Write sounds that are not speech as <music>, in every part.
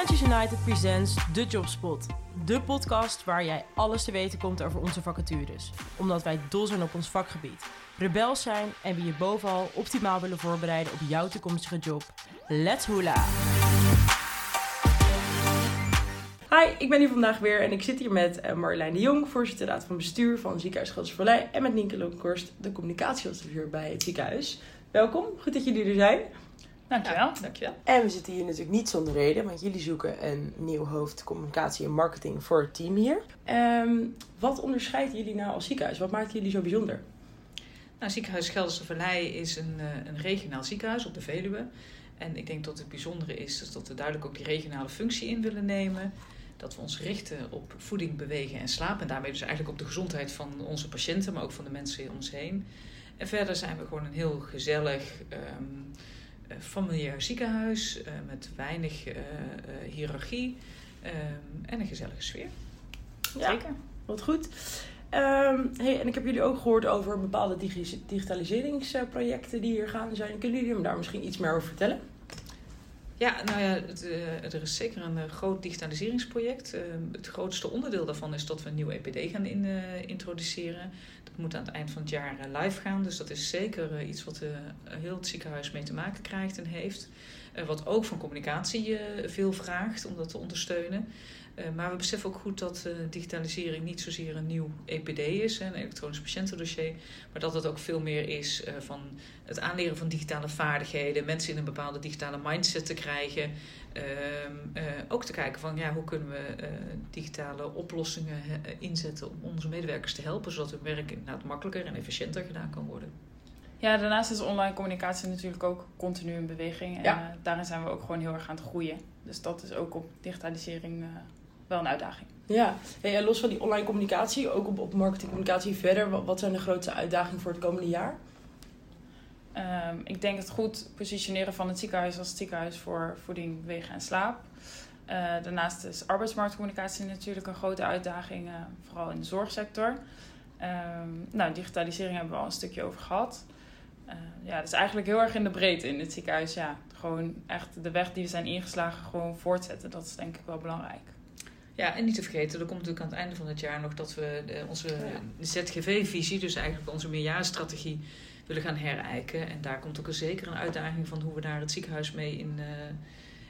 Financials United presents The Jobspot. De podcast waar jij alles te weten komt over onze vacatures. Omdat wij dol zijn op ons vakgebied, rebels zijn en we je bovenal optimaal willen voorbereiden op jouw toekomstige job. Let's hula! Hi, ik ben hier vandaag weer en ik zit hier met eh, Marjolein de Jong, voorzitter raad van bestuur van Ziekenhuis Gelderse en met Nienke Loonkorst, de communicatieadviseur bij het ziekenhuis. Welkom, goed dat jullie er zijn. Dankjewel. Ja, dankjewel. En we zitten hier natuurlijk niet zonder reden, want jullie zoeken een nieuw hoofd communicatie en marketing voor het team hier. Ehm, wat onderscheidt jullie nou als ziekenhuis? Wat maakt jullie zo bijzonder? Nou, ziekenhuis Gelderse Vallei is een, eh, een regionaal ziekenhuis op de Veluwe. En ik denk dat het bijzondere is, dat we duidelijk ook die regionale functie in willen nemen. Dat we ons richten op voeding, bewegen en slaap. En daarmee dus eigenlijk op de gezondheid van onze patiënten, maar ook van de mensen om ons heen. En verder zijn we gewoon een heel gezellig, um, familiair ziekenhuis uh, met weinig uh, hiërarchie um, en een gezellige sfeer. Ja, Zeker. Wat goed. Um, hey, en ik heb jullie ook gehoord over bepaalde digitaliseringsprojecten die hier gaan zijn. Kunnen jullie me daar misschien iets meer over vertellen? Ja, nou ja, het, uh, er is zeker een uh, groot digitaliseringsproject. Uh, het grootste onderdeel daarvan is dat we een nieuwe EPD gaan in, introduceren. Dat moet aan het eind van het jaar live gaan. Dus dat is zeker iets wat heel het ziekenhuis mee te maken krijgt en heeft. wat ook van communicatie veel vraagt om dat te ondersteunen. Uh, maar we beseffen ook goed dat uh, digitalisering niet zozeer een nieuw EPD is, een elektronisch patiëntendossier, maar dat het ook veel meer is uh, van het aanleren van digitale vaardigheden, mensen in een bepaalde digitale mindset te krijgen. Ehm, ook te kijken van ja, hoe kunnen we digitale oplossingen inzetten om onze medewerkers te helpen, zodat hun werk inderdaad makkelijker en efficiënter gedaan kan worden. Ja, daarnaast is online communicatie natuurlijk ook continu in beweging. En ja. daarin zijn we ook gewoon heel erg aan het groeien. Dus dat is ook op digitalisering wel een uitdaging. Ja, hey, los van die online communicatie, ook op, op marketingcommunicatie verder, wat, wat zijn de grootste uitdagingen voor het komende jaar? Um, ik denk het goed positioneren van het ziekenhuis als het ziekenhuis voor voeding, bewegen en slaap. Uh, daarnaast is arbeidsmarktcommunicatie natuurlijk een grote uitdaging, uh, vooral in de zorgsector. Um, nou, digitalisering hebben we al een stukje over gehad. Uh, ja, dat is eigenlijk heel erg in de breedte in het ziekenhuis. Ja, gewoon echt de weg die we zijn ingeslagen gewoon voortzetten. Dat is denk ik wel belangrijk. Ja, en niet te vergeten, er komt natuurlijk aan het einde van het jaar nog dat we de, onze ZGV-visie, dus eigenlijk onze meerjarenstrategie, willen gaan herijken. En daar komt ook een zeker een uitdaging van hoe we daar het ziekenhuis mee in, uh,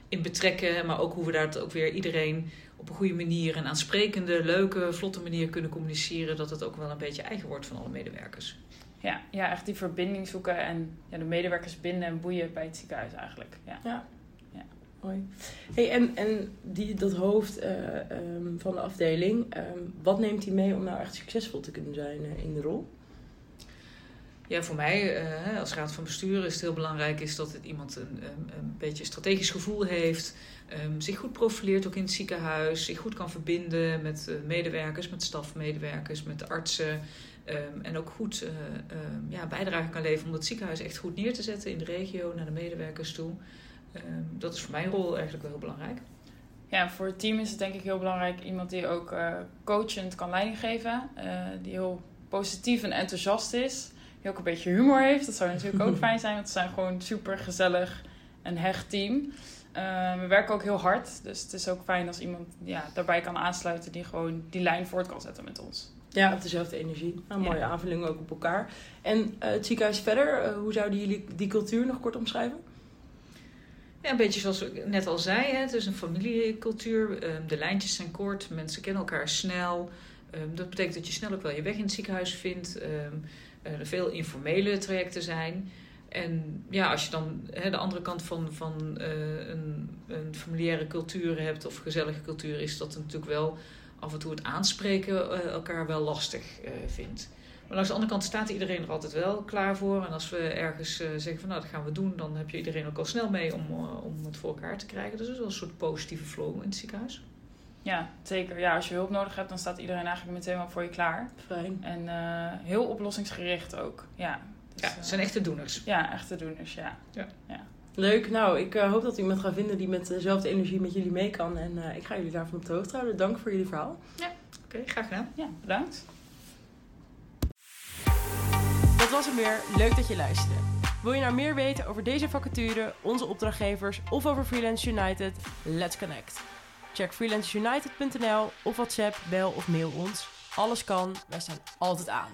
in betrekken. Maar ook hoe we daar ook weer iedereen op een goede manier, een aansprekende, leuke, vlotte manier kunnen communiceren. Dat het ook wel een beetje eigen wordt van alle medewerkers. Ja, ja echt die verbinding zoeken en ja, de medewerkers binden en boeien bij het ziekenhuis eigenlijk. Ja. ja. Mooi. Hey, en en die, dat hoofd uh, um, van de afdeling, um, wat neemt hij mee om nou echt succesvol te kunnen zijn uh, in de rol? Ja, voor mij uh, als raad van bestuur is het heel belangrijk is dat het iemand een, een, beetje strategisch gevoel heeft, um, zich goed profileert ook in het ziekenhuis, zich goed kan verbinden met medewerkers, met stafmedewerkers, met artsen. en ook goed ja, bijdrage kan leveren om het ziekenhuis echt goed neer te zetten in de regio, naar de medewerkers toe. Ehm, dat is voor mijn rol eigenlijk wel heel belangrijk. Ja, voor het team is het denk ik heel belangrijk iemand die ook uh, coachend kan leiding geven. Uh, die heel positief en enthousiast is. Die ook een beetje humor heeft. Dat zou natuurlijk ook <laughs> fijn zijn, want we zijn gewoon super gezellig en hecht team. Uh, we werken ook heel hard. Dus het is ook fijn als iemand ja, daarbij kan aansluiten die gewoon die lijn voort kan zetten met ons. Ja, op dezelfde energie. Een mooie aanvulling ook op elkaar. En het ziekenhuis verder, hoe zouden jullie die cultuur nog kort omschrijven? Ja, een beetje zoals ik net al zei, hè, het is een familiecultuur. Ehm, de lijntjes zijn kort, mensen kennen elkaar snel. Ehm, dat betekent dat je snel ook wel je weg in het ziekenhuis vindt. Ehm, er veel informele trajecten zijn. En ja, als je dan hè, de andere kant van, van uh, een, een familiaire cultuur hebt of gezellige cultuur, is dat natuurlijk wel af en toe het aanspreken uh, elkaar wel lastig uh, vindt. Maar langs de andere kant staat iedereen er altijd wel klaar voor. En als we ergens uh, zeggen van nou dat gaan we doen, dan heb je iedereen ook al snel mee om, uh, om het voor elkaar te krijgen. Dus dat is wel een soort positieve flow in het ziekenhuis. Ja, zeker. Ja, als je hulp nodig hebt, dan staat iedereen eigenlijk meteen wel voor je klaar. Fijn. En uh, heel oplossingsgericht ook. Ja, dus, ja, het zijn echte doeners. Ja, echte doeners, ja. ja. ja. Leuk. Nou, ik hoop dat u iemand gaat vinden die met dezelfde energie met jullie mee kan. En ik ga jullie daarvan op de hoogte houden. Dank voor jullie verhaal. Ja, oké. Okay, graag gedaan. Ja, bedankt. Leuk dat je luisterde. Wil je nou meer weten over deze vacature, onze opdrachtgevers of over Freelance United? Let's connect. Check freelanceunited.nl of WhatsApp, bel of mail ons. Alles kan, wij staan altijd aan.